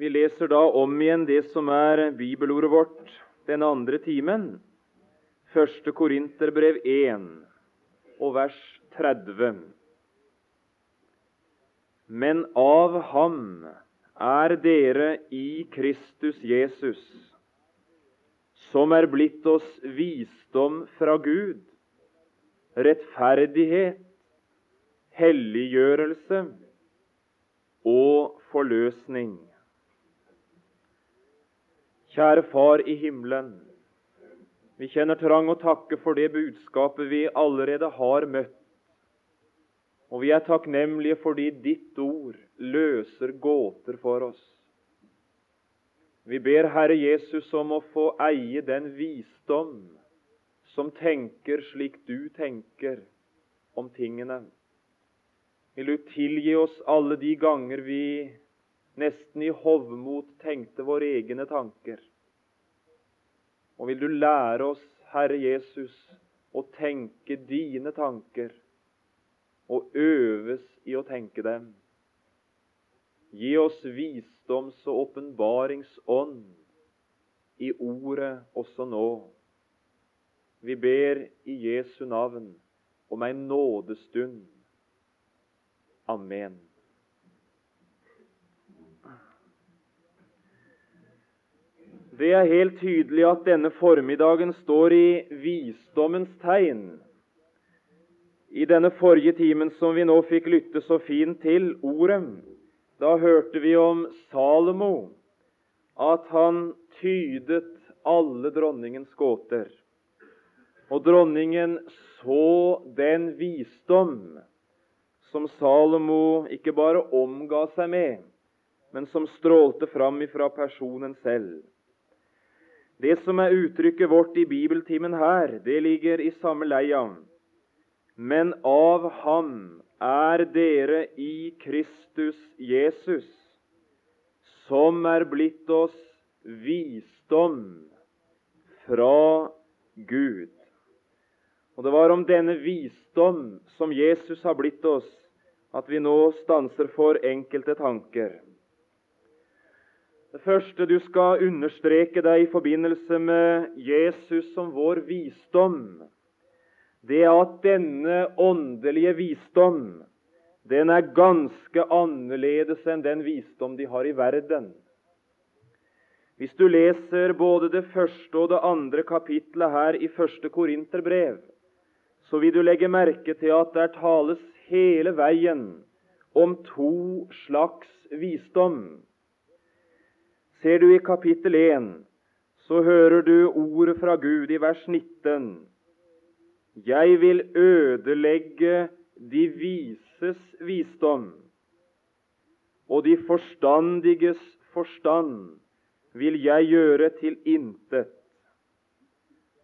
Vi leser da om igjen det som er bibelordet vårt den andre timen. Første Korinterbrev 1 og vers 30. Men av ham er dere i Kristus Jesus, som er blitt oss visdom fra Gud, rettferdighet, helliggjørelse og forløsning. Kjære Far i himmelen. Vi kjenner trang å takke for det budskapet vi allerede har møtt. Og vi er takknemlige fordi ditt ord løser gåter for oss. Vi ber Herre Jesus om å få eie den visdom som tenker slik du tenker om tingene. Vil du tilgi oss alle de ganger vi nesten i hovmot tenkte våre egne tanker. Og vil du lære oss, Herre Jesus, å tenke dine tanker og øves i å tenke dem. Gi oss visdoms- og åpenbaringsånd i ordet også nå. Vi ber i Jesu navn om ei nådestund. Amen. Det er helt tydelig at denne formiddagen står i visdommens tegn. I denne forrige timen som vi nå fikk lytte så fint til, ordet, da hørte vi om Salomo, at han tydet alle dronningens gåter. Og dronningen så den visdom som Salomo ikke bare omga seg med, men som strålte fram ifra personen selv. Det som er uttrykket vårt i bibeltimen her, det ligger i samme leia. Men av ham er dere i Kristus Jesus, som er blitt oss visdom fra Gud. Og Det var om denne visdom som Jesus har blitt oss, at vi nå stanser for enkelte tanker. Det første du skal understreke deg i forbindelse med Jesus som vår visdom, det er at denne åndelige visdom den er ganske annerledes enn den visdom de har i verden. Hvis du leser både det første og det andre kapitlet her i første Korinterbrev, så vil du legge merke til at der tales hele veien om to slags visdom. Ser du i kapittel 1, så hører du ordet fra Gud i vers 19. Jeg vil ødelegge de vises visdom, og de forstandiges forstand vil jeg gjøre til intet.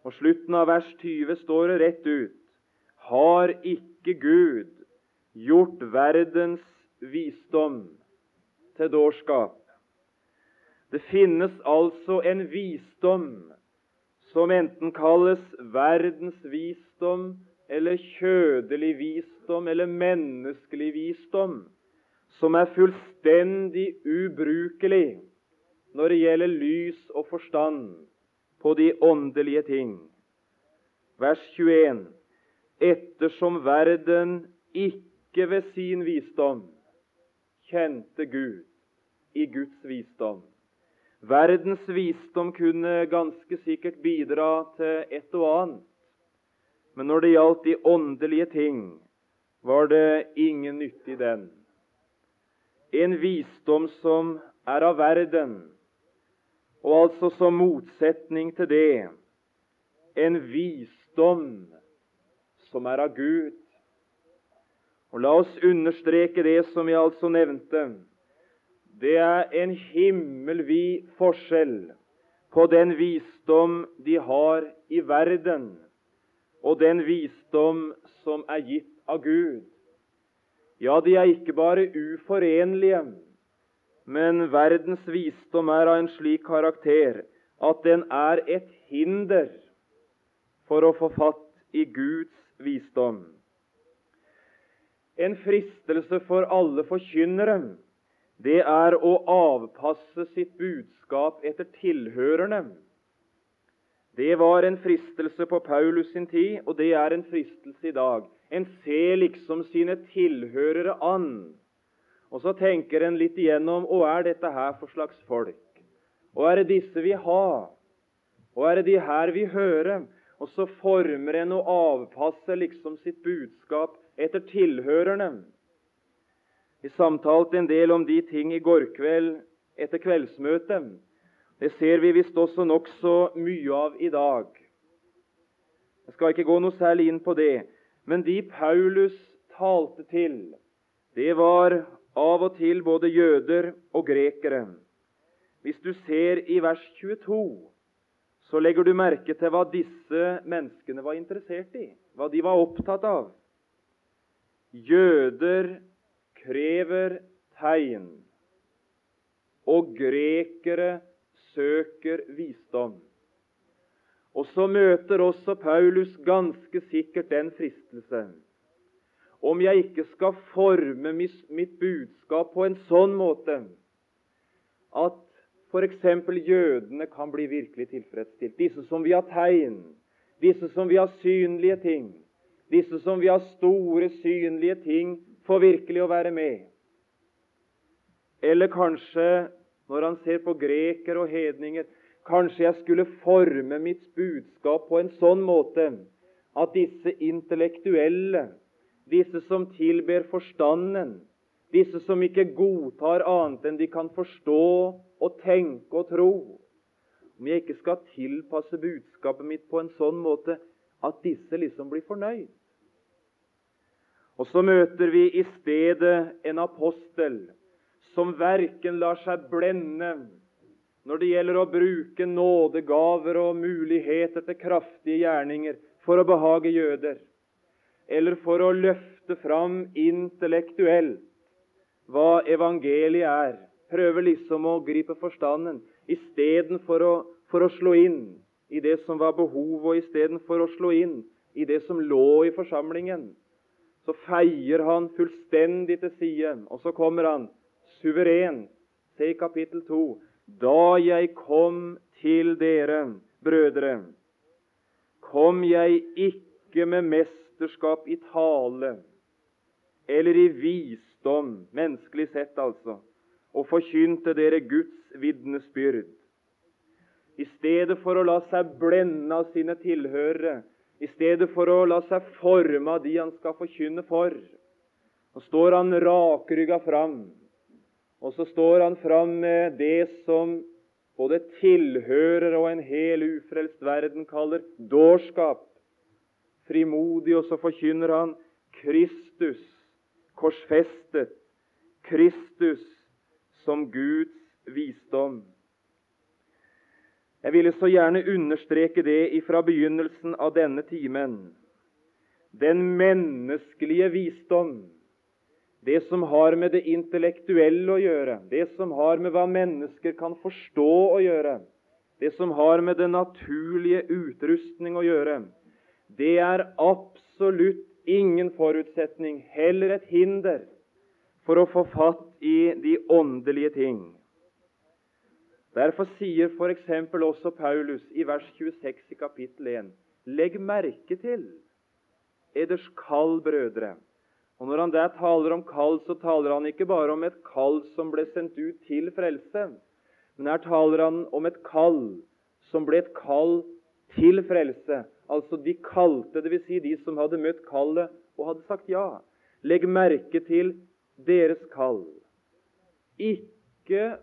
Og slutten av vers 20 står det rett ut. Har ikke Gud gjort verdens visdom til dårskap? Det finnes altså en visdom som enten kalles verdens visdom eller kjødelig visdom eller menneskelig visdom, som er fullstendig ubrukelig når det gjelder lys og forstand på de åndelige ting. Vers 21. Ettersom verden ikke ved sin visdom kjente Gud i Guds visdom Verdens visdom kunne ganske sikkert bidra til et og annet, men når det gjaldt de åndelige ting, var det ingen nytte i den. En visdom som er av verden, og altså som motsetning til det en visdom som er av Gud. Og La oss understreke det som vi altså nevnte det er en himmelvid forskjell på den visdom de har i verden, og den visdom som er gitt av Gud. Ja, de er ikke bare uforenlige, men verdens visdom er av en slik karakter at den er et hinder for å få fatt i Guds visdom. En fristelse for alle forkynnere det er å avpasse sitt budskap etter tilhørerne. Det var en fristelse på Paulus sin tid, og det er en fristelse i dag. En ser liksom sine tilhørere an, og så tenker en litt igjennom hva er dette her for slags folk? Og er det disse vi har? Og er det de her vi hører? Og så former en og avpasser liksom sitt budskap etter tilhørerne. Vi samtalte en del om de ting i går kveld etter kveldsmøtet. Det ser vi visst også nokså mye av i dag. Jeg skal ikke gå noe særlig inn på det, men de Paulus talte til, det var av og til både jøder og grekere. Hvis du ser i vers 22, så legger du merke til hva disse menneskene var interessert i, hva de var opptatt av. Jøder krever tegn, og grekere søker visdom. Og så møter også Paulus ganske sikkert den fristelse. Om jeg ikke skal forme mitt budskap på en sånn måte at f.eks. jødene kan bli virkelig tilfredsstilt, disse som vi har tegn, disse som vi har synlige ting, disse som vi har store, synlige ting, får virkelig å være med. Eller kanskje når han ser på grekere og hedninger. Kanskje jeg skulle forme mitt budskap på en sånn måte at disse intellektuelle, disse som tilber forstanden, disse som ikke godtar annet enn de kan forstå og tenke og tro Om jeg ikke skal tilpasse budskapet mitt på en sånn måte at disse liksom blir fornøyd. Og så møter vi i stedet en apostel som verken lar seg blende når det gjelder å bruke nådegaver og muligheter til kraftige gjerninger for å behage jøder, eller for å løfte fram intellektuelt hva evangeliet er. Prøver liksom å gripe forstanden istedenfor å, for å slå inn i det som var behovet, og istedenfor å slå inn i det som lå i forsamlingen. Så feier han fullstendig til side, og så kommer han suveren. Se i kapittel 2. Da jeg kom til dere, brødre, kom jeg ikke med mesterskap i tale eller i visdom, menneskelig sett altså, og forkynte dere Guds vitnesbyrd. I stedet for å la seg blende av sine tilhørere, i stedet for å la seg forme av de han skal forkynne for, så står han rakrygga fram og så står han fram med det som både tilhører og en hel ufrelst verden kaller dårskap. Frimodig, og så forkynner han Kristus korsfestet, Kristus som Guds visdom. Jeg ville så gjerne understreke det ifra begynnelsen av denne timen. Den menneskelige visdom det som har med det intellektuelle å gjøre, det som har med hva mennesker kan forstå å gjøre, det som har med den naturlige utrustning å gjøre, det er absolutt ingen forutsetning, heller et hinder, for å få fatt i de åndelige ting. Derfor sier f.eks. også Paulus i vers 26 i kapittel 1.: Legg merke til eders kall, brødre, og Når han der taler om kall, så taler han ikke bare om et kall som ble sendt ut til frelse, men her taler han om et kall som ble et kall til frelse. Altså de kalte, dvs. Si de som hadde møtt kallet og hadde sagt ja. Legg merke til deres kall. Ikke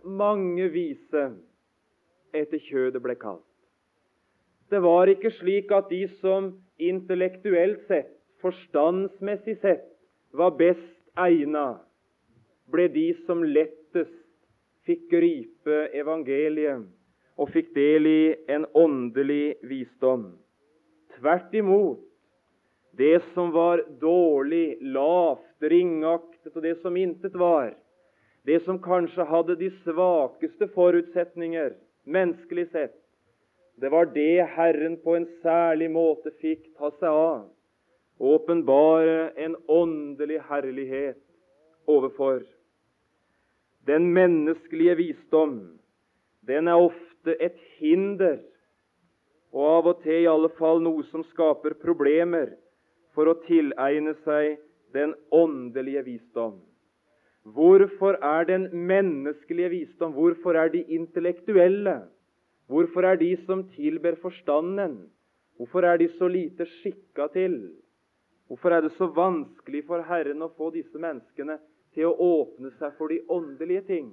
mange vise etter kjødet ble kalt. Det var ikke slik at de som intellektuelt sett, forstandsmessig sett, var best egna, ble de som lettest fikk gripe evangeliet og fikk del i en åndelig visdom. Tvert imot, det som var dårlig, lavt, ringaktet, og det som intet var, det som kanskje hadde de svakeste forutsetninger, menneskelig sett, det var det Herren på en særlig måte fikk ta seg av åpenbare en åndelig herlighet overfor. Den menneskelige visdom, den er ofte et hinder, og av og til i alle fall noe som skaper problemer for å tilegne seg den åndelige visdom. Hvorfor er den menneskelige visdom, hvorfor er de intellektuelle, hvorfor er de som tilber forstanden, hvorfor er de så lite skikka til? Hvorfor er det så vanskelig for Herren å få disse menneskene til å åpne seg for de åndelige ting?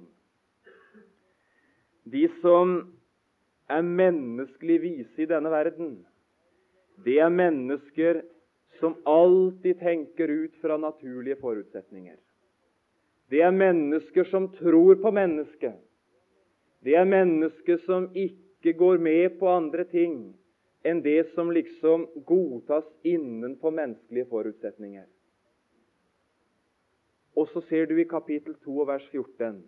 De som er menneskelig vise i denne verden, det er mennesker som alltid tenker ut fra naturlige forutsetninger. Det er mennesker som tror på mennesket. Det er mennesker som ikke går med på andre ting enn det som liksom godtas innenfor menneskelige forutsetninger. Og så ser du i kapittel 2 vers 14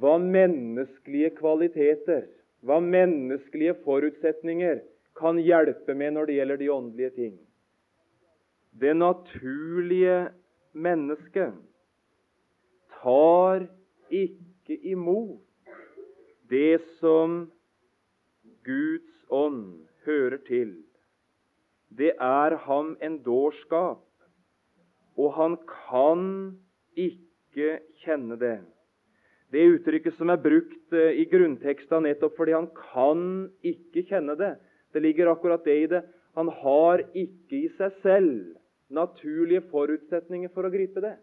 hva menneskelige kvaliteter, hva menneskelige forutsetninger kan hjelpe med når det gjelder de åndelige ting. Det naturlige mennesket tar ikke imot det som Guds ånd hører til. Det er ham en dårskap, og han kan ikke kjenne det. Det uttrykket som er brukt eh, i grunnteksta nettopp fordi han kan ikke kjenne det, det ligger akkurat det i det. Han har ikke i seg selv naturlige forutsetninger for å gripe det.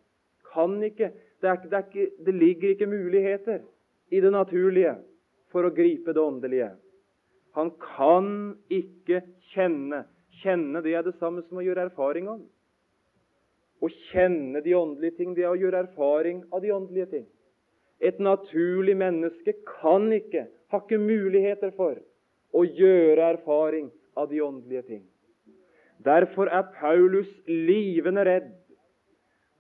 Kan ikke. Det, er, det, er ikke, det ligger ikke muligheter i det naturlige for å gripe det åndelige. Han kan ikke kjenne. Kjenne det er det samme som å gjøre erfaring om. Å kjenne de åndelige ting, det er å gjøre erfaring av de åndelige ting. Et naturlig menneske kan ikke, har ikke muligheter for, å gjøre erfaring av de åndelige ting. Derfor er Paulus livende redd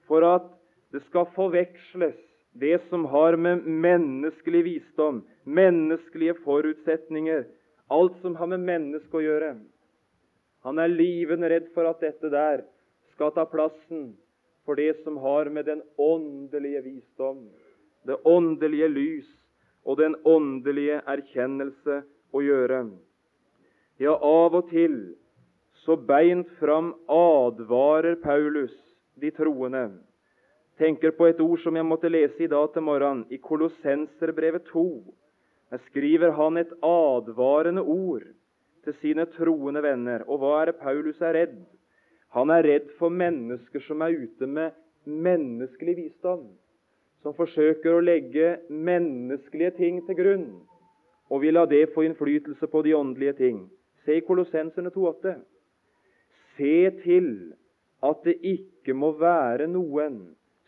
for at det skal forveksles det som har med menneskelig visdom, menneskelige forutsetninger, alt som har med mennesket å gjøre. Han er livende redd for at dette der skal ta plassen for det som har med den åndelige visdom, det åndelige lys og den åndelige erkjennelse å gjøre. Ja, av og til så beint fram advarer Paulus de troende. Tenker på et ord som jeg måtte lese i dag til morgenen, i Kolossenserbrevet 2. Der skriver han et advarende ord til sine troende venner. Og hva er det Paulus er redd? Han er redd for mennesker som er ute med menneskelig visdom. Som forsøker å legge menneskelige ting til grunn og vil la det få innflytelse på de åndelige ting. Se i Kolossenserne 2,8. Se til at det ikke må være noen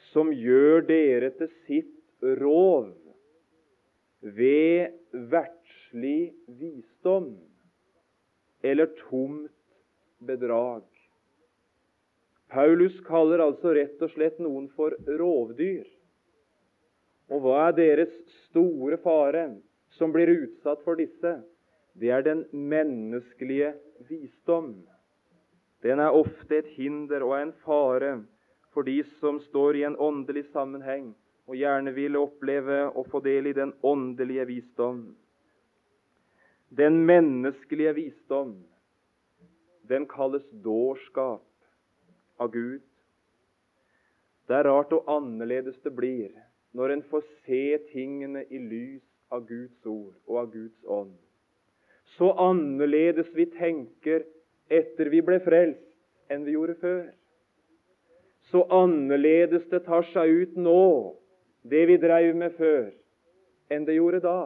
som gjør dere til sitt rov ved verdslig visdom eller tomt bedrag. Paulus kaller altså rett og slett noen for rovdyr. Og hva er deres store fare som blir utsatt for disse? Det er den menneskelige visdom. Den er ofte et hinder og en fare for de som står i en åndelig sammenheng og gjerne vil oppleve å få del i den åndelige visdom. Den menneskelige visdom, den kalles dårskap av Gud. Det er rart og annerledes det blir når en får se tingene i lys av Guds ord og av Guds ånd. Så annerledes vi tenker etter vi ble frelst, enn vi gjorde før. Så annerledes det tar seg ut nå det vi dreiv med før, enn det gjorde da.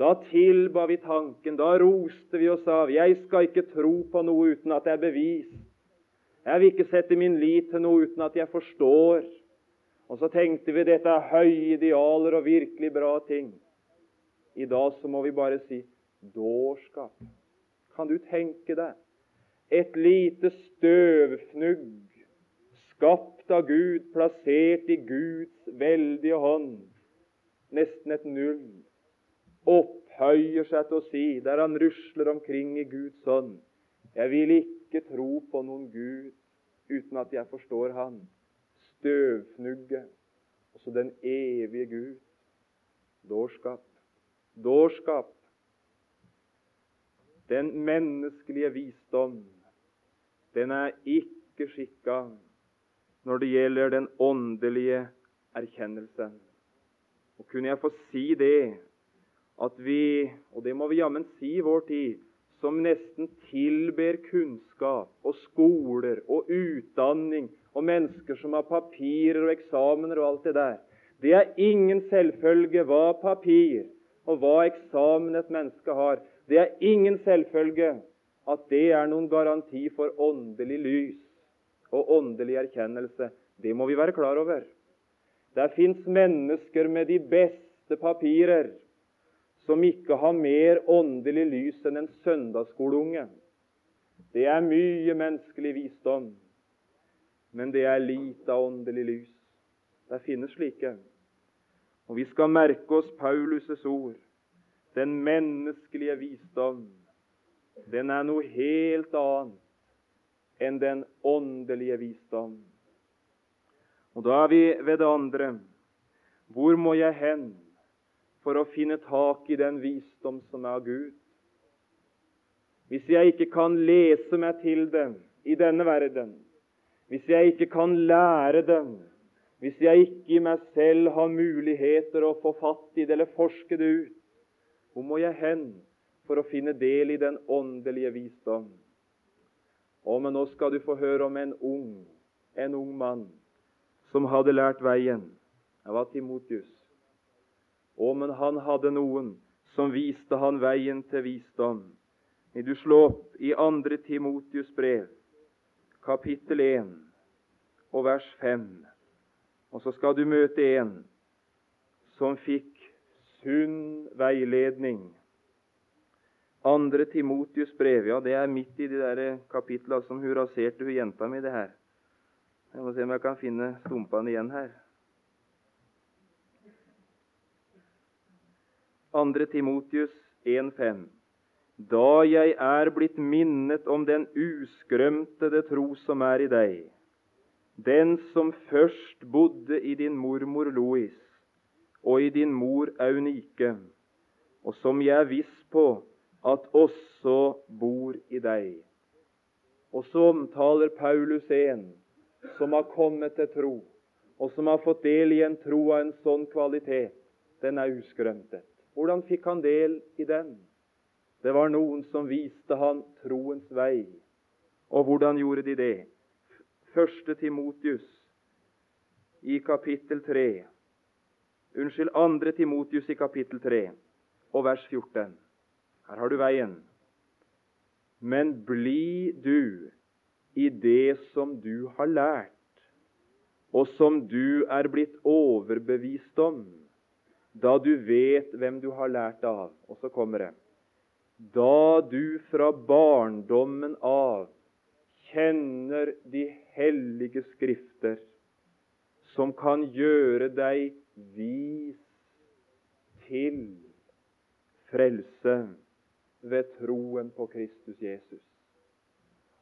Da tilba vi tanken, da roste vi oss av. Jeg skal ikke tro på noe uten at det er bevis. Jeg vil ikke sette min lit til noe uten at jeg forstår. Og så tenkte vi dette er høye idealer og virkelig bra ting. I dag så må vi bare si dårskap. Kan du tenke deg et lite støvfnugg skapt av Gud, plassert i Guds veldige hånd, nesten et null, opphøyer seg til å si, der han rusler omkring i Guds hånd, jeg vil ikke tro på noen Gud uten at jeg forstår Han. støvfnugge, også den evige Gud. Dårskap. Dårskap. Den menneskelige visdom, den er ikke skikka når det gjelder den åndelige erkjennelsen. Og kunne jeg få si det, at vi, og det må vi jammen si i vår tid, som nesten tilber kunnskap og skoler og utdanning og mennesker som har papirer og eksamener og alt det der. Det er ingen selvfølge hva papir og hva eksamen et menneske har. Det er ingen selvfølge at det er noen garanti for åndelig lys og åndelig erkjennelse. Det må vi være klar over. Det fins mennesker med de beste papirer som ikke har mer åndelig lys enn en søndagsskoleunge. Det er mye menneskelig visdom, men det er lite åndelig lys. Det finnes slike. Og vi skal merke oss Paulus' ord. Den menneskelige visdom, den er noe helt annet enn den åndelige visdom. Og da er vi ved det andre. Hvor må jeg hen for å finne tak i den visdom som er av Gud? Hvis jeg ikke kan lese meg til den i denne verden, hvis jeg ikke kan lære den, hvis jeg ikke i meg selv har muligheter å få fatt i det eller forske det ut, hvor må jeg hen for å finne del i den åndelige visdom? Å, men nå skal du få høre om en ung, en ung mann som hadde lært veien. Det var Timotius. Å, men han hadde noen som viste han veien til visdom. Vil du slå opp i 2. Timotius brev, kapittel 1 og vers 5. Og så skal du møte en som fikk sunn veiledning. 2. Timotius brev, ja, det er midt i de der kapitlene som hun raserte, hun jenta mi, det her. Jeg må se om jeg kan finne stumpene igjen her. Andre Timotius 1,5. Da jeg er blitt minnet om den uskrømtede tro som er i deg, den som først bodde i din mormor Lois og i din mor Aunike, og som jeg er viss på at også bor i deg. Og så omtaler Paulus en som har kommet til tro, og som har fått del i en tro av en sånn kvalitet, den er uskrømtet. Hvordan fikk han del i den? Det var noen som viste han troens vei. Og hvordan gjorde de det? Første Timotius i kapittel 3. Unnskyld, andre Timotius i kapittel 3 og vers 14. Her har du veien. Men bli du i det som du har lært, og som du er blitt overbevist om, da du vet hvem du har lært av. Og så kommer det Da du fra barndommen av kjenner de hellige skrifter, som kan gjøre deg vis til frelse ved troen på Kristus Jesus.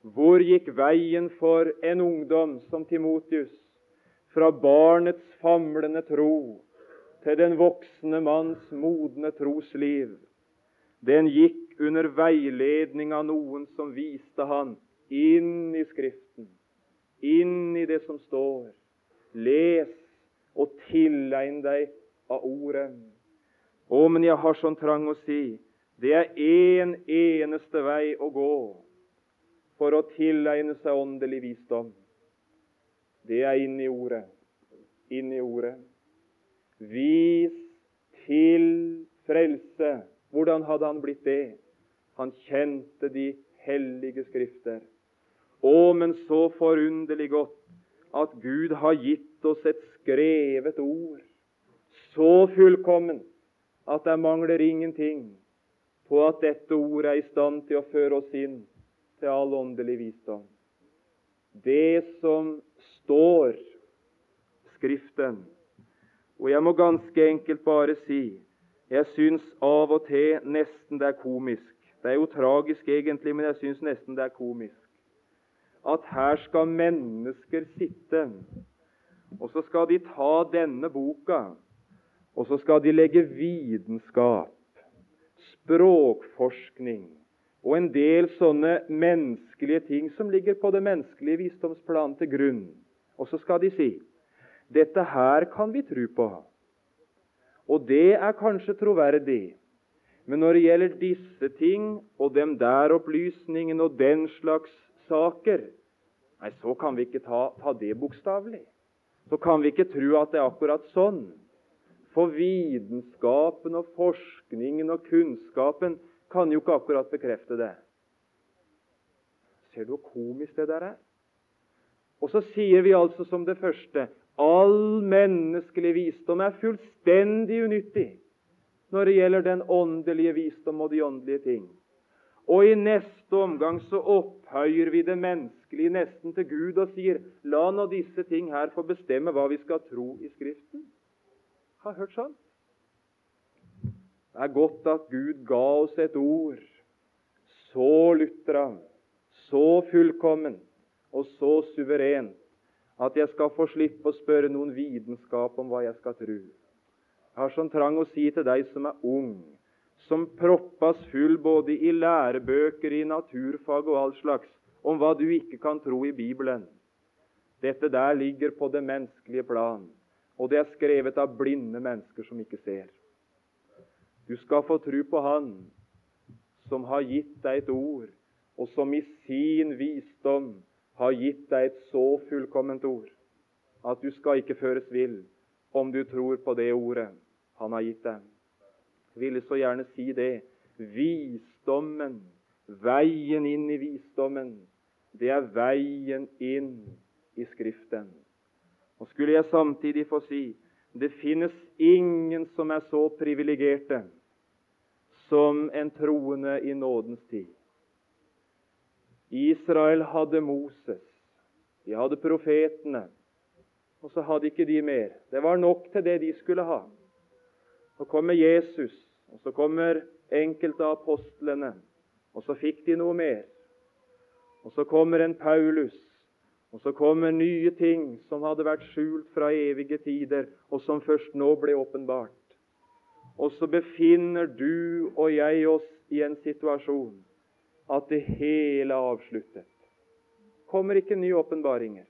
Hvor gikk veien for en ungdom som Timotius fra barnets famlende tro til den voksne manns modne trosliv? Den gikk under veiledning av noen som viste han inn i Skriften, inn i det som står. Les og tilegn deg av Ordet. Å, men jeg har sånn trang å si det er én en eneste vei å gå for å tilegne seg åndelig visdom, det er inn i Ordet. Inn i Ordet. Vis til frelse. Hvordan hadde han blitt det? Han kjente de hellige skrifter. Å, men så forunderlig godt at Gud har gitt oss et skrevet ord, så fullkomment at det mangler ingenting på at dette ordet er i stand til å føre oss inn til all åndelig visdom. Det som står Skriften. Og jeg må ganske enkelt bare si jeg syns av og til nesten det er komisk. Det er jo tragisk egentlig, men jeg syns nesten det er komisk. At her skal mennesker sitte Og så skal de ta denne boka, og så skal de legge vitenskap, språkforskning og en del sånne menneskelige ting som ligger på det menneskelige visdomsplanet, til grunn. Og så skal de si dette her kan vi tro på, og det er kanskje troverdig. Men når det gjelder disse ting og dem der opplysningene og den slags saker, nei, så kan vi ikke ta, ta det bokstavelig. Så kan vi ikke tro at det er akkurat sånn. For vitenskapen og forskningen og kunnskapen kan jo ikke akkurat bekrefte det. Ser du hvor komisk det der er? Og så sier vi altså som det første all menneskelig visdom er fullstendig unyttig når det gjelder den åndelige visdom og de åndelige ting. Og i neste omgang så opphøyer vi det menneskelige nesten til Gud og sier la nå disse ting her få bestemme hva vi skal tro i Skriften. Har hørt sånn? Det er godt at Gud ga oss et ord så lutra, så fullkomment og så suverent at jeg skal få slippe å spørre noen vitenskap om hva jeg skal tro. Jeg har sånn trang å si til deg som er ung, som proppas full både i lærebøker, i naturfag og all slags, om hva du ikke kan tro i Bibelen. Dette der ligger på det menneskelige plan, og det er skrevet av blinde mennesker som ikke ser. Du skal få tro på Han som har gitt deg et ord, og som i sin visdom har gitt deg et så fullkomment ord at du skal ikke føres vill om du tror på det ordet Han har gitt deg. Jeg ville så gjerne si det. Visdommen, veien inn i visdommen, det er veien inn i Skriften. Og skulle jeg samtidig få si det finnes ingen som er så privilegerte som en troende i nådens tid. Israel hadde Moses, de hadde profetene, og så hadde ikke de mer. Det var nok til det de skulle ha. Så kommer Jesus, og så kommer enkelte av apostlene, og så fikk de noe mer. Og så kommer en Paulus, og så kommer nye ting som hadde vært skjult fra evige tider, og som først nå ble åpenbart. Og så befinner du og jeg oss i en situasjon at det hele er avsluttet. Det kommer ikke nye åpenbaringer.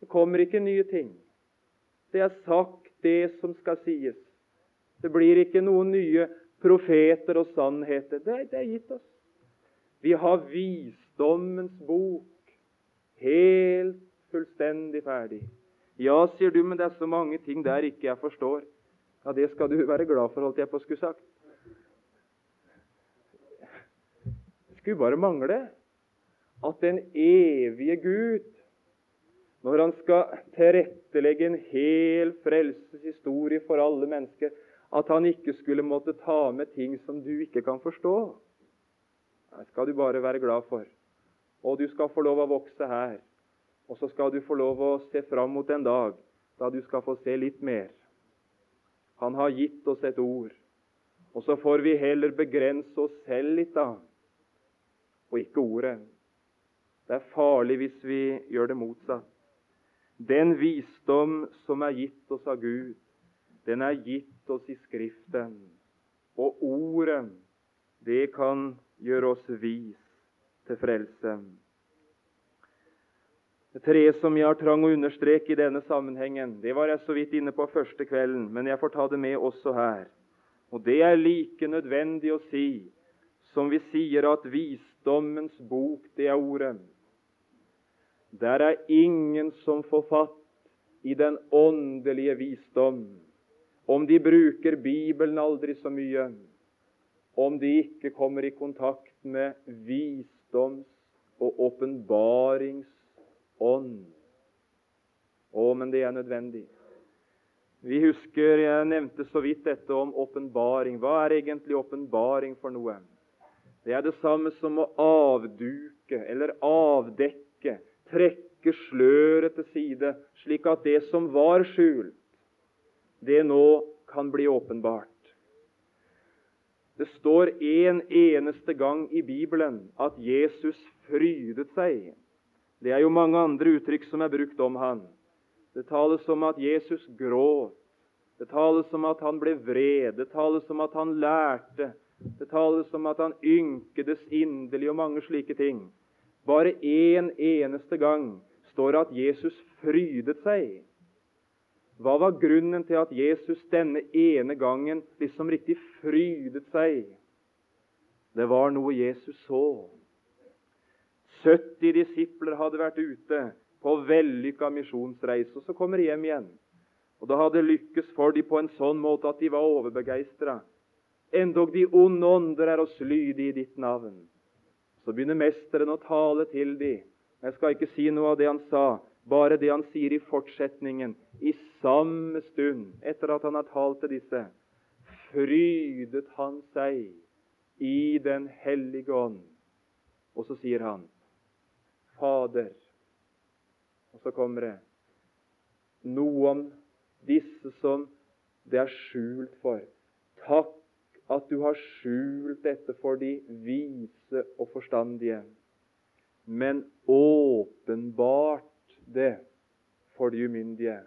Det kommer ikke nye ting. Det er sagt, det som skal sies. Det blir ikke noen nye profeter og sannheter. Det, det er gitt oss. Vi har visdommens bok helt fullstendig ferdig. Ja, sier du, men det er så mange ting der ikke jeg forstår. Ja, det skal du være glad for, holdt jeg på å skulle sagt. Det skulle bare mangle at den evige Gud, når han skal tilrettelegge en hel frelseshistorie for alle mennesker, at han ikke skulle måtte ta med ting som du ikke kan forstå. Det skal du bare være glad for. Og du skal få lov å vokse her. Og så skal du få lov å se fram mot en dag da du skal få se litt mer. Han har gitt oss et ord. Og så får vi heller begrense oss selv litt, da, og ikke ordet. Det er farlig hvis vi gjør det motsatt. Den visdom som er gitt oss av Gud, den er gitt oss i Skriften. Og ordet, det kan gjøre oss vis til frelse. Det tre som jeg har trang å understreke i denne sammenhengen, det var jeg så vidt inne på første kvelden, men jeg får ta det med også her. Og det er like nødvendig å si som vi sier at visdommens bok, det er ordet. Der er ingen som får fatt i den åndelige visdom, om de bruker Bibelen aldri så mye, om de ikke kommer i kontakt med visdoms- og åpenbaringsånd. Å, men det er nødvendig. Vi husker jeg nevnte så vidt dette om åpenbaring. Hva er egentlig åpenbaring for noe? Det er det samme som å avduke eller avdekke, trekke sløret til side, slik at det som var skjult, det nå kan bli åpenbart. Det står en eneste gang i Bibelen at Jesus frydet seg det er jo mange andre uttrykk som er brukt om han. Det tales om at Jesus gråt. Det tales om at han ble vred. Det tales om at han lærte. Det tales om at han ynkedes inderlig og mange slike ting. Bare én en eneste gang står det at Jesus frydet seg. Hva var grunnen til at Jesus denne ene gangen liksom riktig frydet seg? Det var noe Jesus så. 70 disipler hadde vært ute på vellykka misjonsreise, og så kommer de hjem igjen. Og det hadde lykkes for dem på en sånn måte at de var overbegeistra. Endog de onde ånder er oss lydige i ditt navn. Så begynner mesteren å tale til dem. Jeg skal ikke si noe av det han sa, bare det han sier i fortsetningen. I samme stund, etter at han har talt til disse, frydet han seg i Den hellige ånd. Og så sier han, Fader Og så kommer det noe om disse som det er skjult for. Takk at du har skjult dette for de vise og forstandige, men åpenbart det for de umyndige.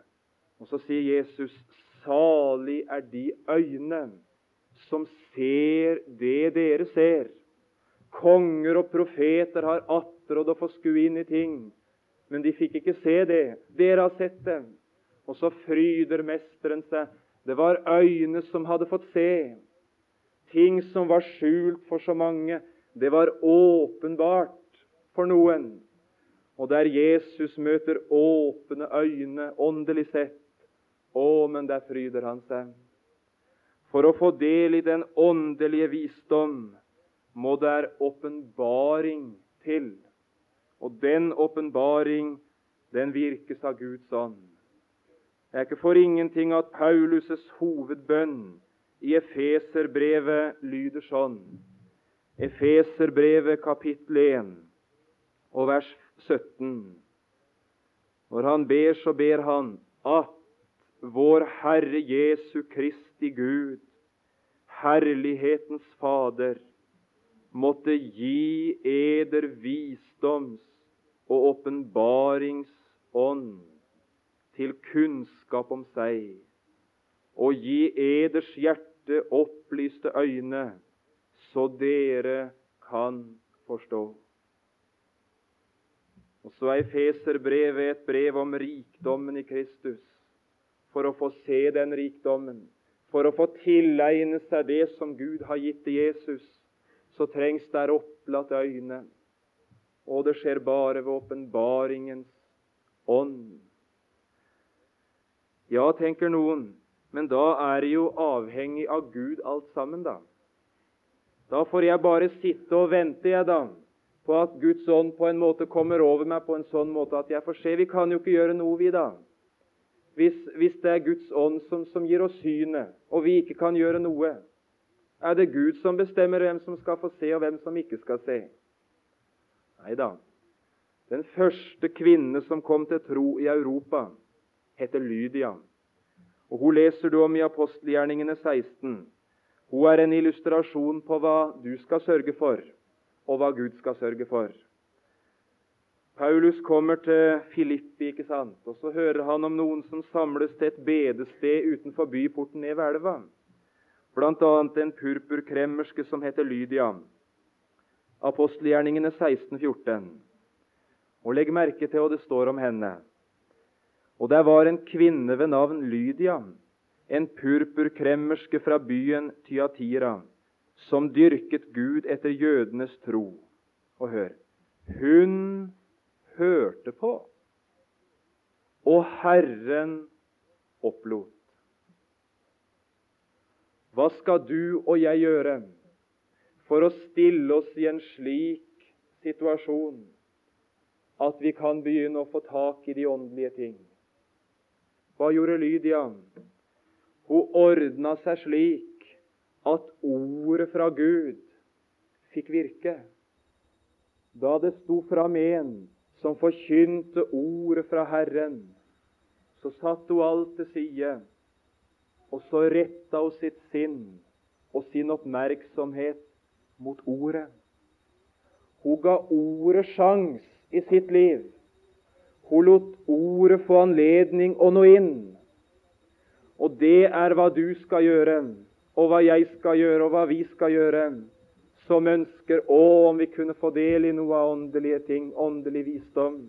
Og Så sier Jesus, salig er de øyne som ser det dere ser. Konger og profeter har attrådd å få skue inn i ting, men de fikk ikke se det. Dere har sett det. Og så fryder mesteren seg. Det var øyne som hadde fått se. Ting som var skjult for så mange, det var åpenbart for noen. Og der Jesus møter åpne øyne, åndelig sett, å, men der fryder han seg. For å få del i den åndelige visdom må der åpenbaring til. Og den åpenbaring, den virkes av Guds ånd. Det er ikke for ingenting at Paulus' hovedbønn i Efeserbrevet lyder sånn. Efeserbrevet kapittel 1 og vers 17. Når han ber, så ber han at vår Herre Jesu Kristi Gud, Herlighetens Fader, måtte gi eder visdoms- og åpenbaringsånd til kunnskap om seg, og gi eders hjerte opplyste øyne, så dere kan forstå. Og så er Feserbrevet et brev om rikdommen i Kristus. For å få se den rikdommen, for å få tilegne seg det som Gud har gitt til Jesus, så trengs der opplatte øyne. Og det skjer bare ved åpenbaringens ånd. Ja, tenker noen, men da er det jo avhengig av Gud alt sammen, da. Da får jeg bare sitte og vente, jeg, da på at Guds ånd på en måte kommer over meg på en sånn måte at jeg får se. Vi kan jo ikke gjøre noe, vi, da. Hvis, hvis det er Guds ånd som, som gir oss synet, og vi ikke kan gjøre noe. Er det Gud som bestemmer hvem som skal få se, og hvem som ikke skal se? Nei da. Den første kvinne som kom til tro i Europa, heter Lydia. Og Hun leser du om i apostelgjerningene 16. Hun er en illustrasjon på hva du skal sørge for og hva Gud skal sørge for. Paulus kommer til Filippi, ikke sant? og så hører han om noen som samles til et bedested utenfor byporten ned ved elva. Annet en purpurkremmerske som heter Lydia. Apostelgjerningene 16-14. Og legg merke til hva det står om henne. Og der var en kvinne ved navn Lydia, en purpurkremmerske fra byen Tyatira som dyrket Gud etter jødenes tro. Og hør hun hørte på, og Herren opplot. Hva skal du og jeg gjøre for å stille oss i en slik situasjon at vi kan begynne å få tak i de åndelige ting? Hva gjorde Lydia? Hun ordna seg slik at ordet fra Gud fikk virke. Da det sto fram en som forkynte ordet fra Herren, så satte hun alt til side, og så retta hun sitt sinn og sin oppmerksomhet mot ordet. Hun ga ordet sjans i sitt liv. Hun lot ordet få anledning å nå inn. Og det er hva du skal gjøre, og hva jeg skal gjøre, og hva vi skal gjøre, som ønsker å, om vi kunne få del i noe av åndelige ting, åndelig visdom.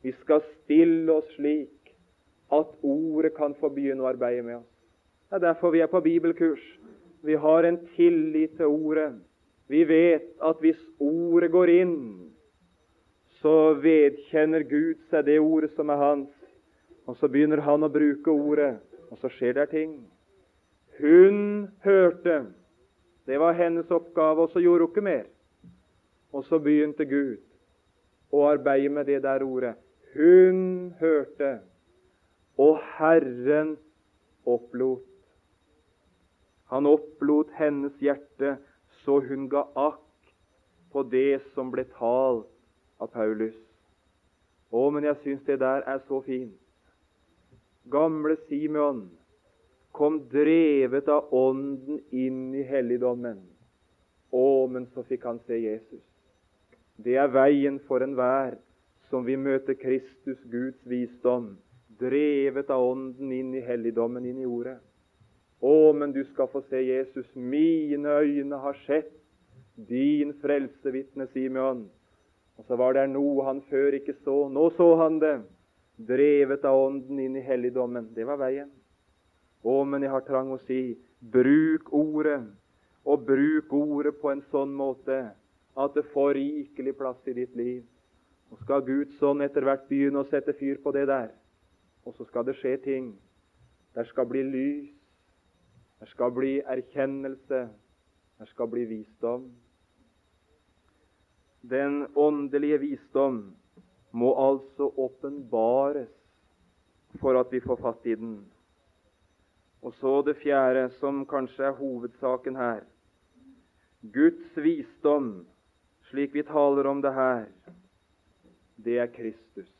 Vi skal stille oss slik at ordet kan få begynne å arbeide med oss. Det er derfor vi er på bibelkurs. Vi har en tillit til ordet. Vi vet at hvis ordet går inn, så vedkjenner Gud seg det ordet som er hans. Og så begynner han å bruke ordet, og så skjer det ting. Hun hørte. Det var hennes oppgave, og så gjorde hun ikke mer. Og så begynte Gud å arbeide med det der ordet. Hun hørte, og Herren opplot. Han opplot hennes hjerte så hun ga akk på det som ble talt av Paulus. Å, men jeg syns det der er så fint. Gamle Simeon kom drevet av Ånden inn i helligdommen. Å, men så fikk han se Jesus. Det er veien for enhver som vil møte Kristus, Guds visdom, drevet av Ånden inn i helligdommen, inn i Ordet. Å, men du skal få se Jesus. Mine øyne har sett din frelsevitne, Simeon. Og så var det noe han før ikke så. Nå så han det. Drevet av Ånden inn i helligdommen. Det var veien. Å, men jeg har trang å si bruk ordet, og bruk ordet på en sånn måte at det får rikelig plass i ditt liv. Og skal Gud sånn etter hvert begynne å sette fyr på det der, og så skal det skje ting. Der skal bli lys, der skal bli erkjennelse, der skal bli visdom. Den åndelige visdom må altså åpenbares for at vi får fatt i den. Og så det fjerde, som kanskje er hovedsaken her. Guds visdom, slik vi taler om det her, det er Kristus.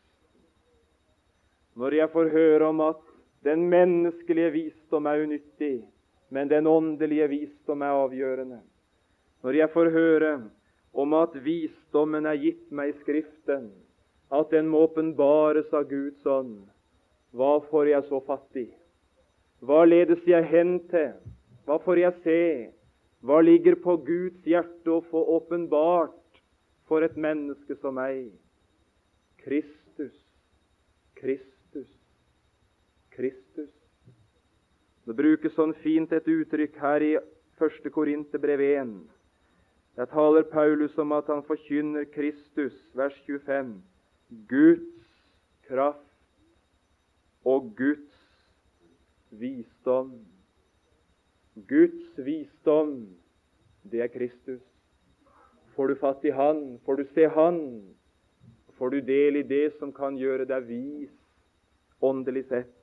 Når jeg får høre om at den menneskelige visdom er unyttig, men den åndelige visdom er avgjørende, når jeg får høre om at visdommen er gitt meg i Skriften, at den må åpenbares av Guds ånd. Hva får jeg så fatt i? Hva ledes jeg hen til? Hva får jeg se? Hva ligger på Guds hjerte å få åpenbart for et menneske som meg? Kristus, Kristus, Kristus. Det brukes sånn fint et uttrykk her i 1. Korinterbrev 1 der taler Paulus om at han forkynner Kristus, vers 25, Guds kraft og Guds visdom. Guds visdom, det er Kristus. Får du fatt i Han, får du se Han, får du del i det som kan gjøre deg vis, åndelig sett.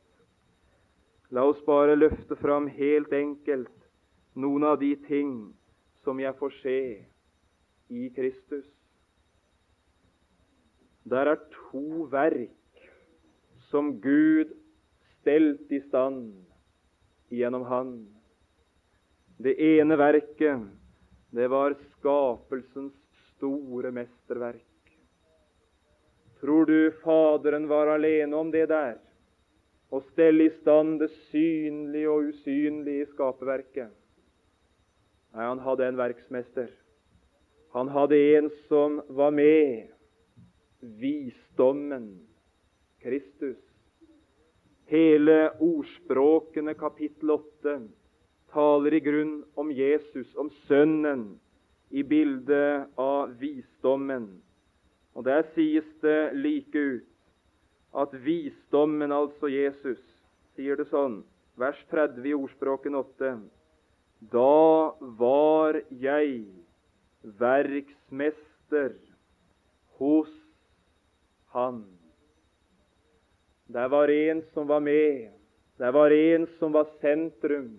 La oss bare løfte fram helt enkelt noen av de ting som jeg får se i Kristus. Der er to verk som Gud stelt i stand gjennom Han. Det ene verket, det var skapelsens store mesterverk. Tror du Faderen var alene om det der? Å stelle i stand det synlige og usynlige skaperverket? Nei, han hadde en verksmester. Han hadde en som var med. Visdommen. Kristus. Hele ordspråkene kapittel 8 taler i grunn om Jesus, om Sønnen, i bildet av visdommen. Og Der sies det like ut at visdommen, altså Jesus, sier det sånn, vers 30 i ordspråken 8 da var jeg verksmester hos Han. Der var en som var med. Der var en som var sentrum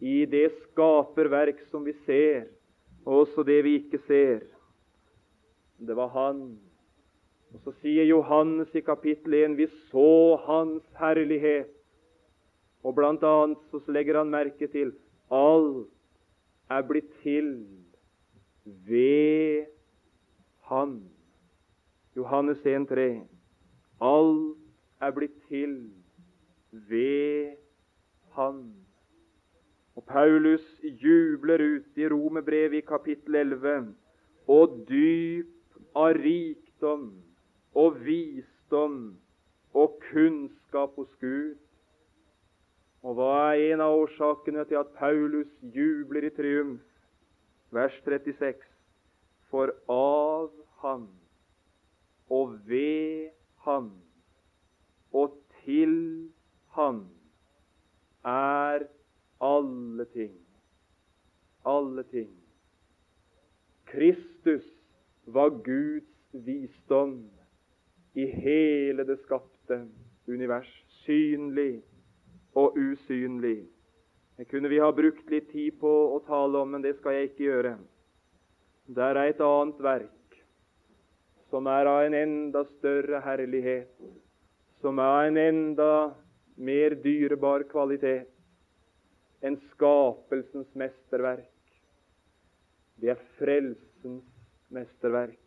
i det skaperverk som vi ser, og også det vi ikke ser. Det var Han. Og Så sier Johannes i kapittel 1 vi så Hans herlighet. Og blant annet så legger han merke til Alt er blitt til ved Han. Johannes 1,3. Alt er blitt til ved Han. Og Paulus jubler ut i Romerbrevet i kapittel 11 og dyp av rikdom og visdom og kunnskap hos Gud. Og hva er en av årsakene til at Paulus jubler i triumf? Vers 36. For av Han og ved Han og til Han er alle ting. Alle ting. Kristus var Guds visdom i hele det skapte univers, synlig og usynlig. Det kunne vi ha brukt litt tid på å tale om, men det skal jeg ikke gjøre. Det er et annet verk som er av en enda større herlighet, som er en enda mer dyrebar kvalitet enn skapelsens mesterverk. Det er frelsens mesterverk.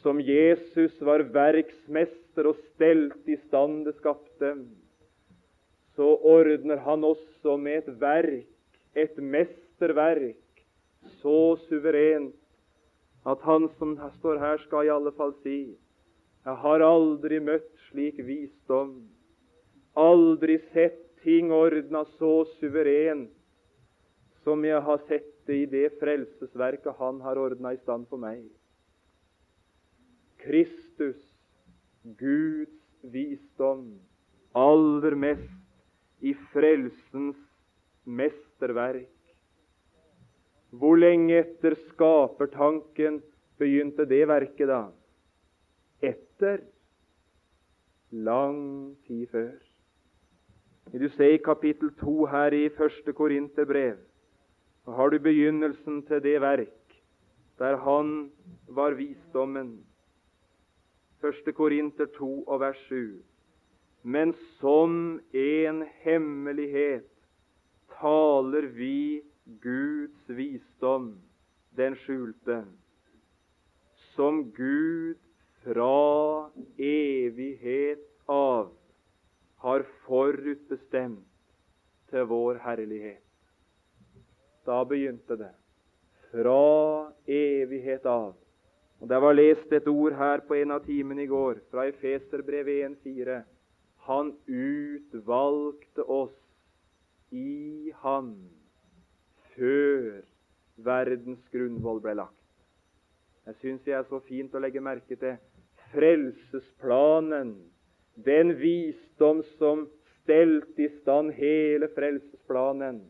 Som Jesus var verksmester og stelte i stand det skapte, så ordner han også med et verk, et mesterverk, så suverent at han som står her, skal i alle fall si jeg har aldri møtt slik visdom, aldri sett ting ordna så suverent som jeg har sett det i det frelsesverket Han har ordna i stand for meg. Kristus, Guds visdom, aller mest i frelsens mesterverk. Hvor lenge etter skapertanken begynte det verket, da? Etter lang tid før. Vil du se i kapittel 2 her i første Korinterbrev, så har du begynnelsen til det verk der han var visdommen. Første Korinter 2 og vers 7 men som en hemmelighet taler vi Guds visdom, den skjulte, som Gud fra evighet av har forutbestemt til vår herlighet. Da begynte det. Fra evighet av. Og Det var lest et ord her på en av timene i går, fra Efeserbrevet 1,4. Han utvalgte oss i Han før verdens grunnvoll ble lagt. Jeg syns det er så fint å legge merke til frelsesplanen, den visdom som stelte i stand hele frelsesplanen.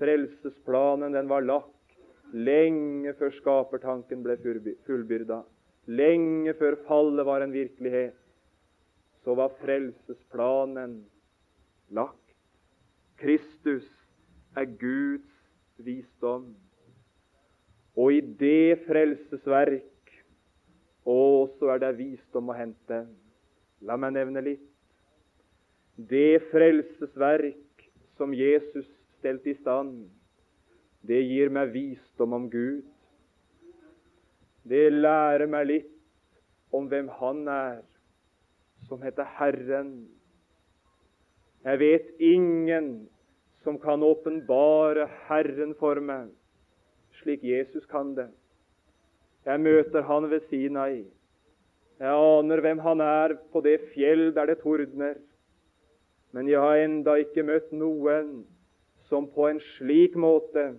Frelsesplanen den var lagt lenge før skapertanken ble fullbyrda, lenge før fallet var en virkelighet så var frelsesplanen lagt. Kristus er Guds visdom. Og i det frelsesverk også er det visdom å hente. La meg nevne litt. Det frelsesverk som Jesus stelte i stand, det gir meg visdom om Gud. Det lærer meg litt om hvem Han er som heter Herren. Jeg vet ingen som kan åpenbare Herren for meg, slik Jesus kan det. Jeg møter Han ved Sinai. Jeg aner hvem Han er på det fjell der det tordner. Men jeg har enda ikke møtt noen som på en slik måte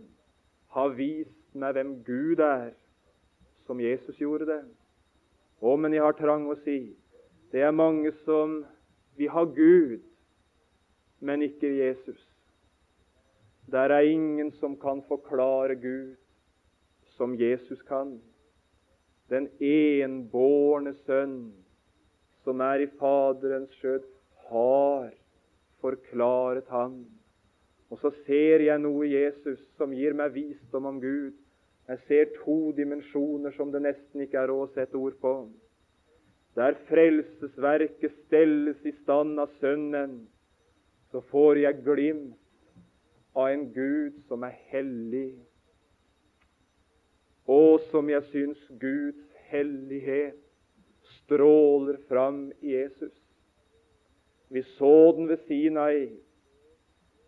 har vist meg hvem Gud er, som Jesus gjorde det. Å, men jeg har trang å si det er mange som vil ha Gud, men ikke Jesus. Der er ingen som kan forklare Gud som Jesus kan. Den enbårne sønn som er i Faderens skjød, har forklaret ham. Og så ser jeg noe i Jesus som gir meg visdom om Gud. Jeg ser to dimensjoner som det nesten ikke er råd å sette ord på der frelsesverket stelles i stand av Sønnen, så får jeg glimt av en Gud som er hellig, og som jeg syns Guds hellighet stråler fram i Jesus. Vi så den ved Sinai.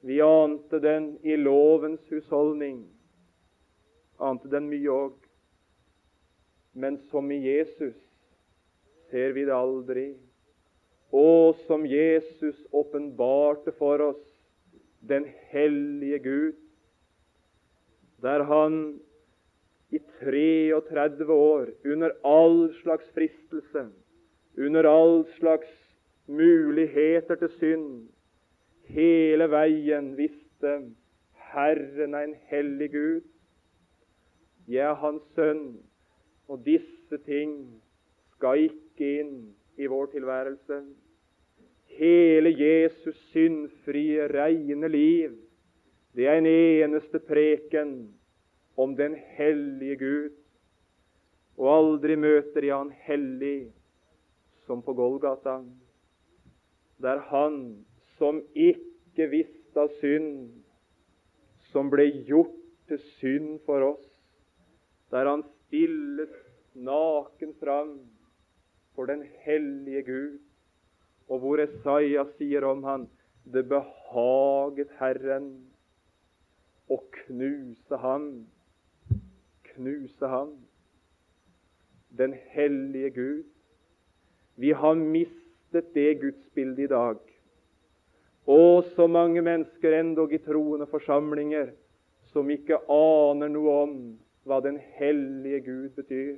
Vi ante den i lovens husholdning. Ante den mye òg. Men som i Jesus ser vi det aldri. Og som Jesus åpenbarte for oss den hellige Gud, der han i 33 år under all slags fristelse, under all slags muligheter til synd, hele veien visste Herren er en hellig Gud. Jeg er Hans sønn, og disse ting skal ikke inn i vår tilværelse. Hele Jesus syndfrie, reine liv, det er en eneste preken om den hellige Gud. Og aldri møter jeg Han hellig som på Golgata. Det er Han som ikke visste av synd, som ble gjort til synd for oss, der Han stilles naken fram for den hellige Gud, og hvor Esaias sier om han det behaget Herren å knuse ham knuse ham. Den hellige Gud. Vi har mistet det gudsbildet i dag. Og så mange mennesker endog i troende forsamlinger som ikke aner noe om hva den hellige Gud betyr.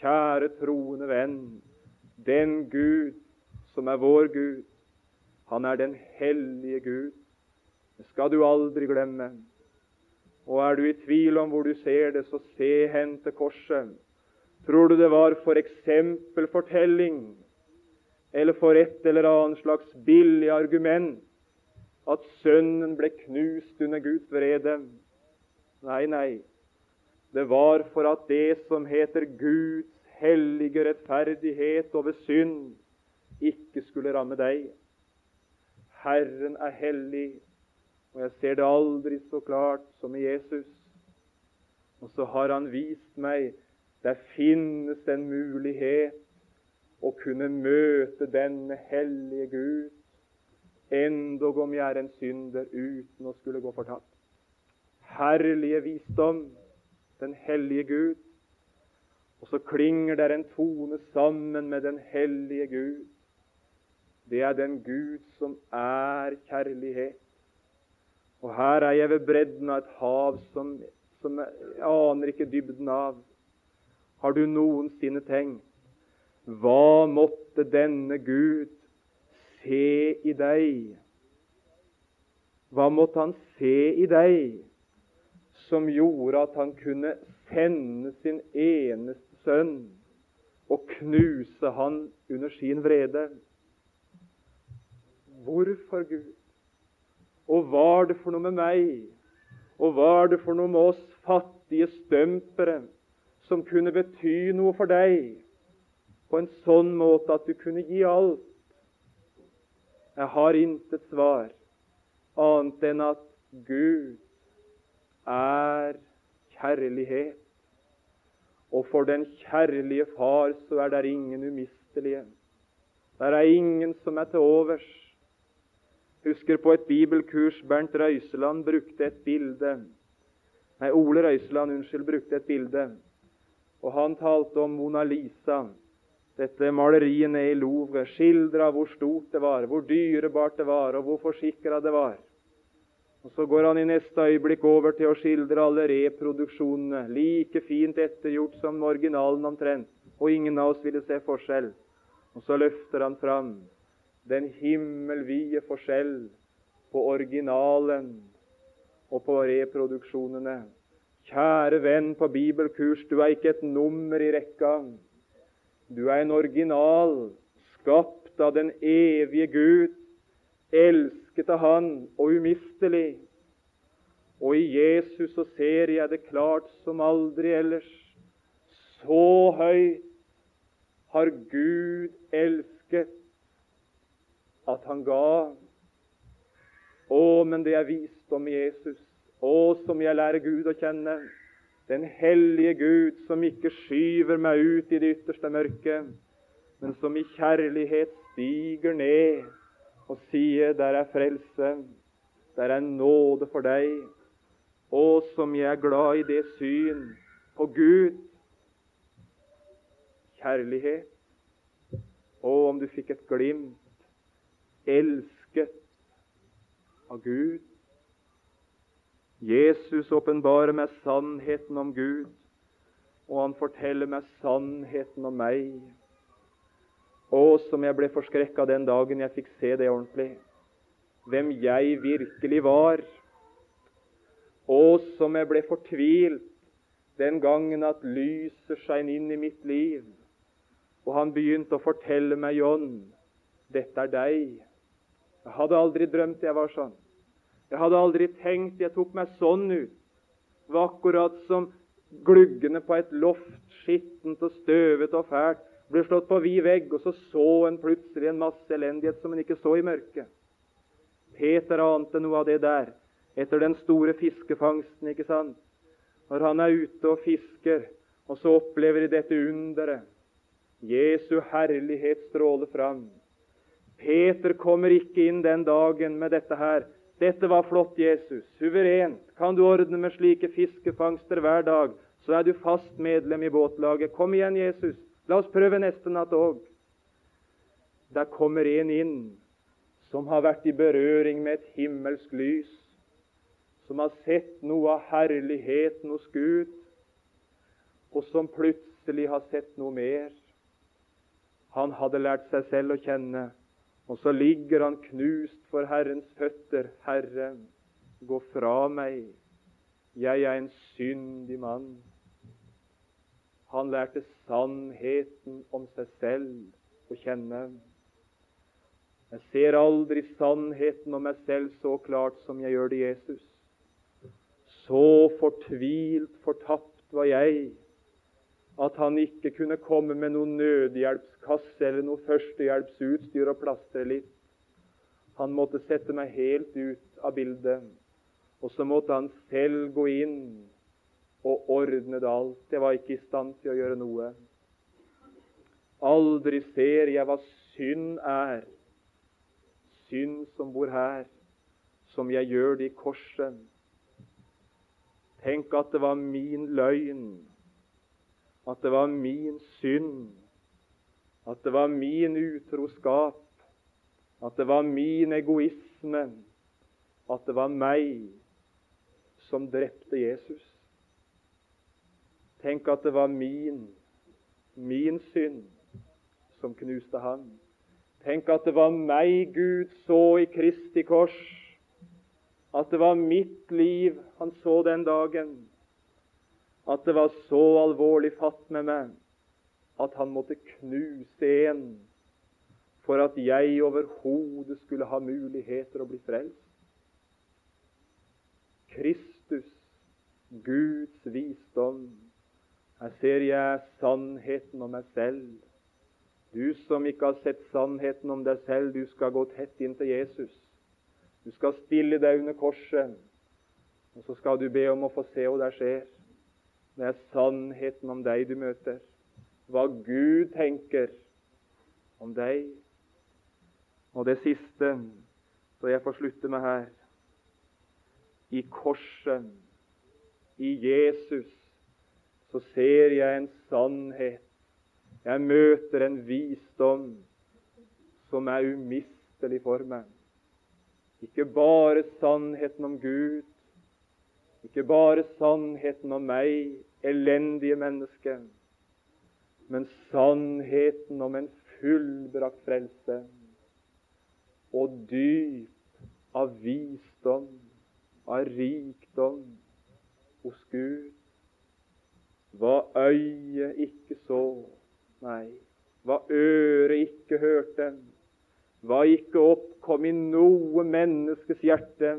Kjære troende venn, den Gud som er vår Gud, han er den hellige Gud. Det skal du aldri glemme. Og er du i tvil om hvor du ser det, så se hen til korset. Tror du det var for eksempelfortelling eller for et eller annet slags billig argument at sønnen ble knust under Guds vrede? Nei, nei. Det var for at det som heter Guds hellige rettferdighet over synd, ikke skulle ramme deg. Herren er hellig, og jeg ser det aldri så klart som i Jesus. Og så har han vist meg der finnes en mulighet å kunne møte denne hellige Gud, endog om jeg er en synder, uten å skulle gå fortapt. Herlige visdom, den hellige Gud. Og så klinger der en tone sammen med den hellige Gud. Det er den Gud som er kjærlighet. Og her er jeg ved bredden av et hav som, som jeg aner ikke dybden av. Har du noensinne tenkt hva måtte denne Gud se i deg? Hva måtte han se i deg som gjorde at han kunne sende sin eneste sønn og knuse han under sin vrede? Hvorfor, Gud? Og hva er det for noe med meg, og hva er det for noe med oss fattige stømpere som kunne bety noe for deg på en sånn måte at du kunne gi alt? Jeg har intet svar annet enn at Gud er kjærlighet. Og for den kjærlige Far så er det ingen umistelige. Der er ingen som er til overs husker på et bibelkurs Bernt Røiseland brukte et bilde Nei, Ole Røiseland unnskyld, brukte et bilde. Og Han talte om Mona Lisa, dette maleriet nede i Louvre. Skildra hvor stort det var, hvor dyrebart det var, og hvor forsikra det var. Og Så går han i neste øyeblikk over til å skildre alle reproduksjonene, like fint ettergjort som originalen omtrent, og ingen av oss ville se forskjell. Og så løfter han fram den himmelvide forskjell på originalen og på reproduksjonene. Kjære venn på bibelkurs, du er ikke et nummer i rekka. Du er en original, skapt av den evige Gud, elsket av Han og umistelig. Og i Jesus så ser jeg det klart som aldri ellers. Så høyt har Gud elsket at han ga. Å, men det er visdom i Jesus. Å, som jeg lærer Gud å kjenne. Den hellige Gud som ikke skyver meg ut i det ytterste mørket, men som i kjærlighet stiger ned og sier, der er frelse, der er nåde for deg. Å, som jeg er glad i det syn på Gud. Kjærlighet. Å, om du fikk et glimt. Elsket av Gud. Jesus åpenbarer meg sannheten om Gud, og han forteller meg sannheten om meg. Å, som jeg ble forskrekka den dagen jeg fikk se det ordentlig. Hvem jeg virkelig var. Å, som jeg ble fortvilt den gangen at lyset skein inn i mitt liv, og han begynte å fortelle meg, John, dette er deg. Jeg hadde aldri drømt jeg var sånn. Jeg hadde aldri tenkt jeg tok meg sånn ut. Det var akkurat som gluggene på et loft, skittent og støvete og fælt, ble slått på vid vegg, og så så en plutselig en masse elendighet som en ikke så i mørket. Peter ante noe av det der etter den store fiskefangsten, ikke sant? Når han er ute og fisker, og så opplever de dette underet. Jesu herlighet stråler fram. Peter kommer ikke inn den dagen med dette her. Dette var flott, Jesus. Suverent. Kan du ordne med slike fiskefangster hver dag, så er du fast medlem i båtlaget. Kom igjen, Jesus. La oss prøve neste natt òg. Der kommer en inn som har vært i berøring med et himmelsk lys, som har sett noe av herligheten hos Gud, og som plutselig har sett noe mer. Han hadde lært seg selv å kjenne og så ligger han knust for Herrens føtter. Herre, gå fra meg, jeg er en syndig mann. Han lærte sannheten om seg selv å kjenne. Jeg ser aldri sannheten om meg selv så klart som jeg gjør det Jesus. Så fortvilt fortapt var jeg at han ikke kunne komme med noen nødhjelpskasse eller noe førstehjelpsutstyr og plastre litt. Han måtte sette meg helt ut av bildet. Og så måtte han selv gå inn og ordne det alt. Jeg var ikke i stand til å gjøre noe. Aldri ser jeg hva synd er, synd som bor her, som jeg gjør det i korset. Tenk at det var min løgn at det var min synd, at det var min utroskap, at det var min egoisme, at det var meg som drepte Jesus. Tenk at det var min, min synd som knuste han. Tenk at det var meg Gud så i Kristi kors. At det var mitt liv han så den dagen at det var så alvorlig fatt med meg at han måtte knuse en for at jeg overhodet skulle ha muligheter å bli frelst. Kristus, Guds visdom. Her ser jeg sannheten om meg selv. Du som ikke har sett sannheten om deg selv, du skal gå tett inn til Jesus. Du skal stille deg under korset, og så skal du be om å få se hva der skjer. Det er sannheten om deg du møter. Hva Gud tenker om deg. Og det siste, så jeg får slutte med her I korset, i Jesus, så ser jeg en sannhet. Jeg møter en visdom som er umistelig for meg. Ikke bare sannheten om Gud, ikke bare sannheten om meg, elendige menneske, men sannheten om en fullbrakt frelse og dyp av visdom, av rikdom hos Gud. Hva øyet ikke så, nei, hva øret ikke hørte, hva ikke oppkom i noe menneskes hjerte,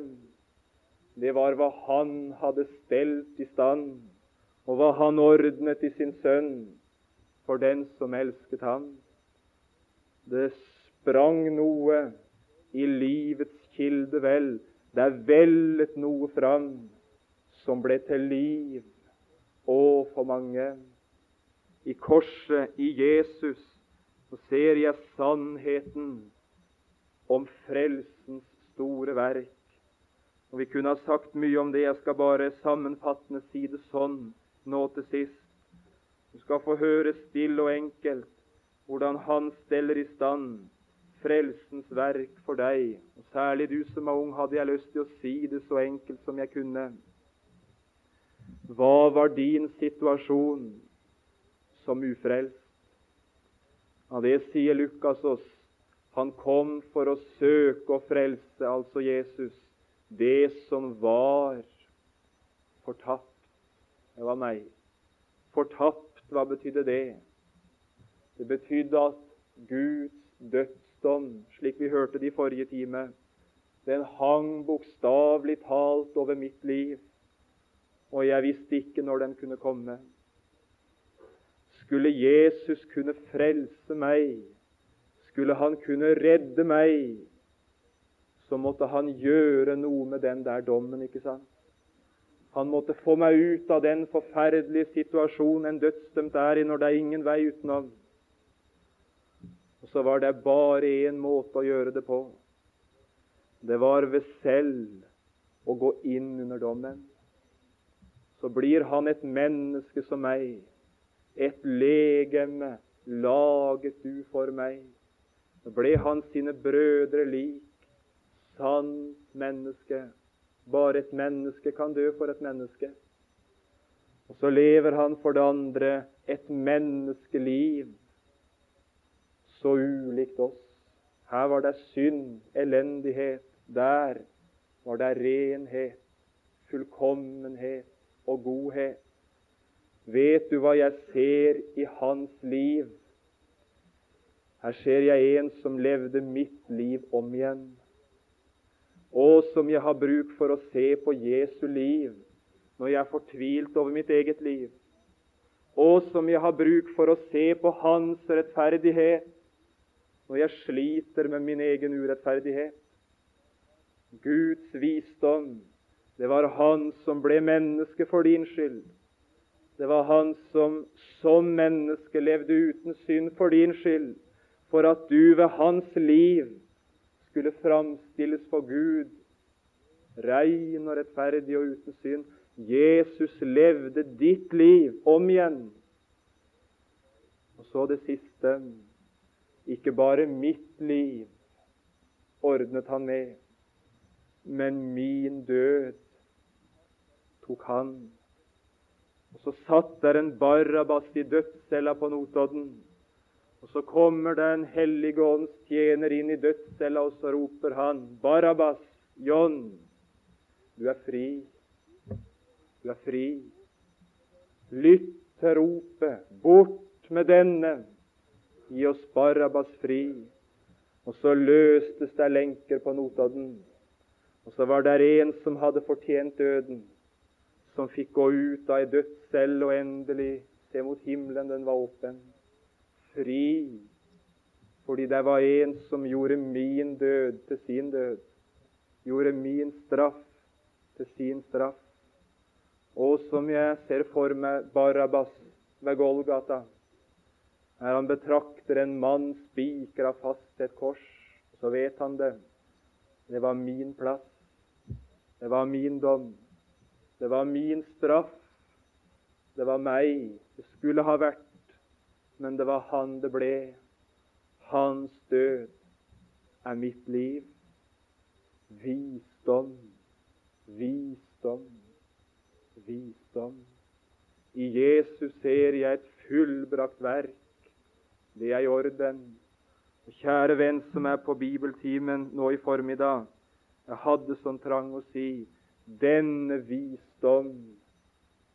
det var hva han hadde stelt i stand, og hva han ordnet i sin sønn for den som elsket ham. Det sprang noe i livets kilde vel. Det vellet noe fram som ble til liv og for mange. I korset, i Jesus, så ser jeg sannheten om frelsens store verk. Og Vi kunne ha sagt mye om det. Jeg skal bare sammenfattende si det sånn nå til sist. Du skal få høre stille og enkelt hvordan Han steller i stand frelsens verk for deg. Og Særlig du som er ung, hadde jeg lyst til å si det så enkelt som jeg kunne. Hva var din situasjon som ufrelst? Ja, Det sier Lukas oss. Han kom for å søke å frelse, altså Jesus, det som var fortapt. Det var meg. Fortapt, hva betydde det? Det betydde at Guds dødsdom, slik vi hørte det i forrige time, den hang bokstavelig talt over mitt liv, og jeg visste ikke når den kunne komme. Skulle Jesus kunne frelse meg, skulle han kunne redde meg, så måtte han gjøre noe med den der dommen, ikke sant? Han måtte få meg ut av den forferdelige situasjonen en dødsdømt er i når det er ingen vei utenom. Og så var det bare én måte å gjøre det på. Det var ved selv å gå inn under dommen. Så blir han et menneske som meg, et legeme laget du for meg. Så ble han sine brødre lik, sant menneske. Bare et menneske kan dø for et menneske. Og så lever han for det andre et menneskeliv så ulikt oss. Her var det synd, elendighet. Der var det renhet, fullkommenhet og godhet. Vet du hva jeg ser i hans liv? Her ser jeg en som levde mitt liv om igjen, og som jeg har bruk for å se på Jesu liv når jeg er fortvilt over mitt eget liv, og som jeg har bruk for å se på hans rettferdighet når jeg sliter med min egen urettferdighet. Guds visdom, det var Han som ble menneske for din skyld. Det var han som som menneske levde uten synd for din skyld, for at du ved hans liv skulle framstilles for Gud, rein og rettferdig og uten synd. Jesus levde ditt liv om igjen. Og så det siste. Ikke bare mitt liv ordnet han med, men min død tok han og Så satt der en Barabas i dødscella på Notodden. Og Så kommer det en hellige ånds tjener inn i dødscella, og så roper han, 'Barabas, John, du er fri. Du er fri. Lytt til ropet. Bort med denne. Gi oss Barabas fri. Og så løstes det lenker på Notodden. Og så var det en som hadde fortjent døden som fikk gå ut av ei dødscelle og endelig se mot himmelen, den var åpen. Fri, fordi det var en som gjorde min død til sin død. Gjorde min straff til sin straff. Og som jeg ser for meg Barabas ved Golgata, her han betrakter en mann spikra fast til et kors, så vet han det. Det var min plass. Det var min dom. Det var min straff. Det var meg det skulle ha vært, men det var han det ble. Hans død er mitt liv. Visdom, visdom, visdom. I Jesus ser jeg et fullbrakt verk. Det er i orden. Kjære venn som er på bibeltimen nå i formiddag. Jeg hadde sånn trang å si denne visdom,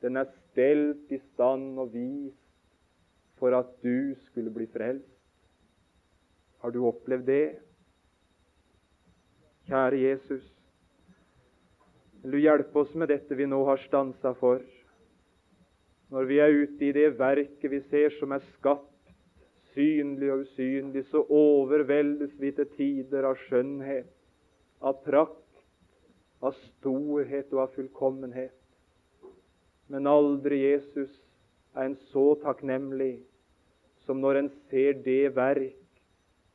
den er stelt i stand og vist for at du skulle bli frelst. Har du opplevd det? Kjære Jesus, vil du hjelpe oss med dette vi nå har stansa for? Når vi er ute i det verket vi ser som er skapt, synlig og usynlig, så overveldes vi til tider av skjønnhet, av prakt, av storhet og av som når en ser det verk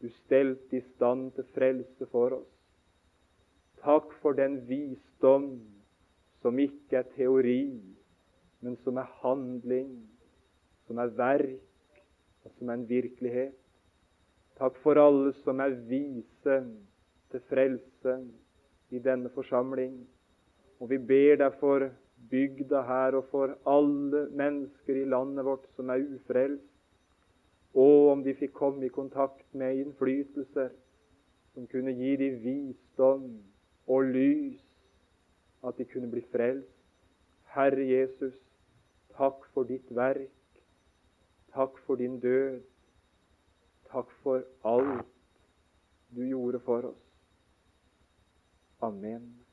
du stelte i stand til frelse for oss. Takk for den visdom som ikke er teori, men som er handling, som er verk, og som er en virkelighet. Takk for alle som er vise til frelse i denne forsamling. Og vi ber deg for bygda her og for alle mennesker i landet vårt som er ufrelst. Og om de fikk komme i kontakt med innflytelser som kunne gi dem visdom og lys, at de kunne bli frelst. Herre Jesus, takk for ditt verk. Takk for din død. Takk for alt du gjorde for oss. Amen.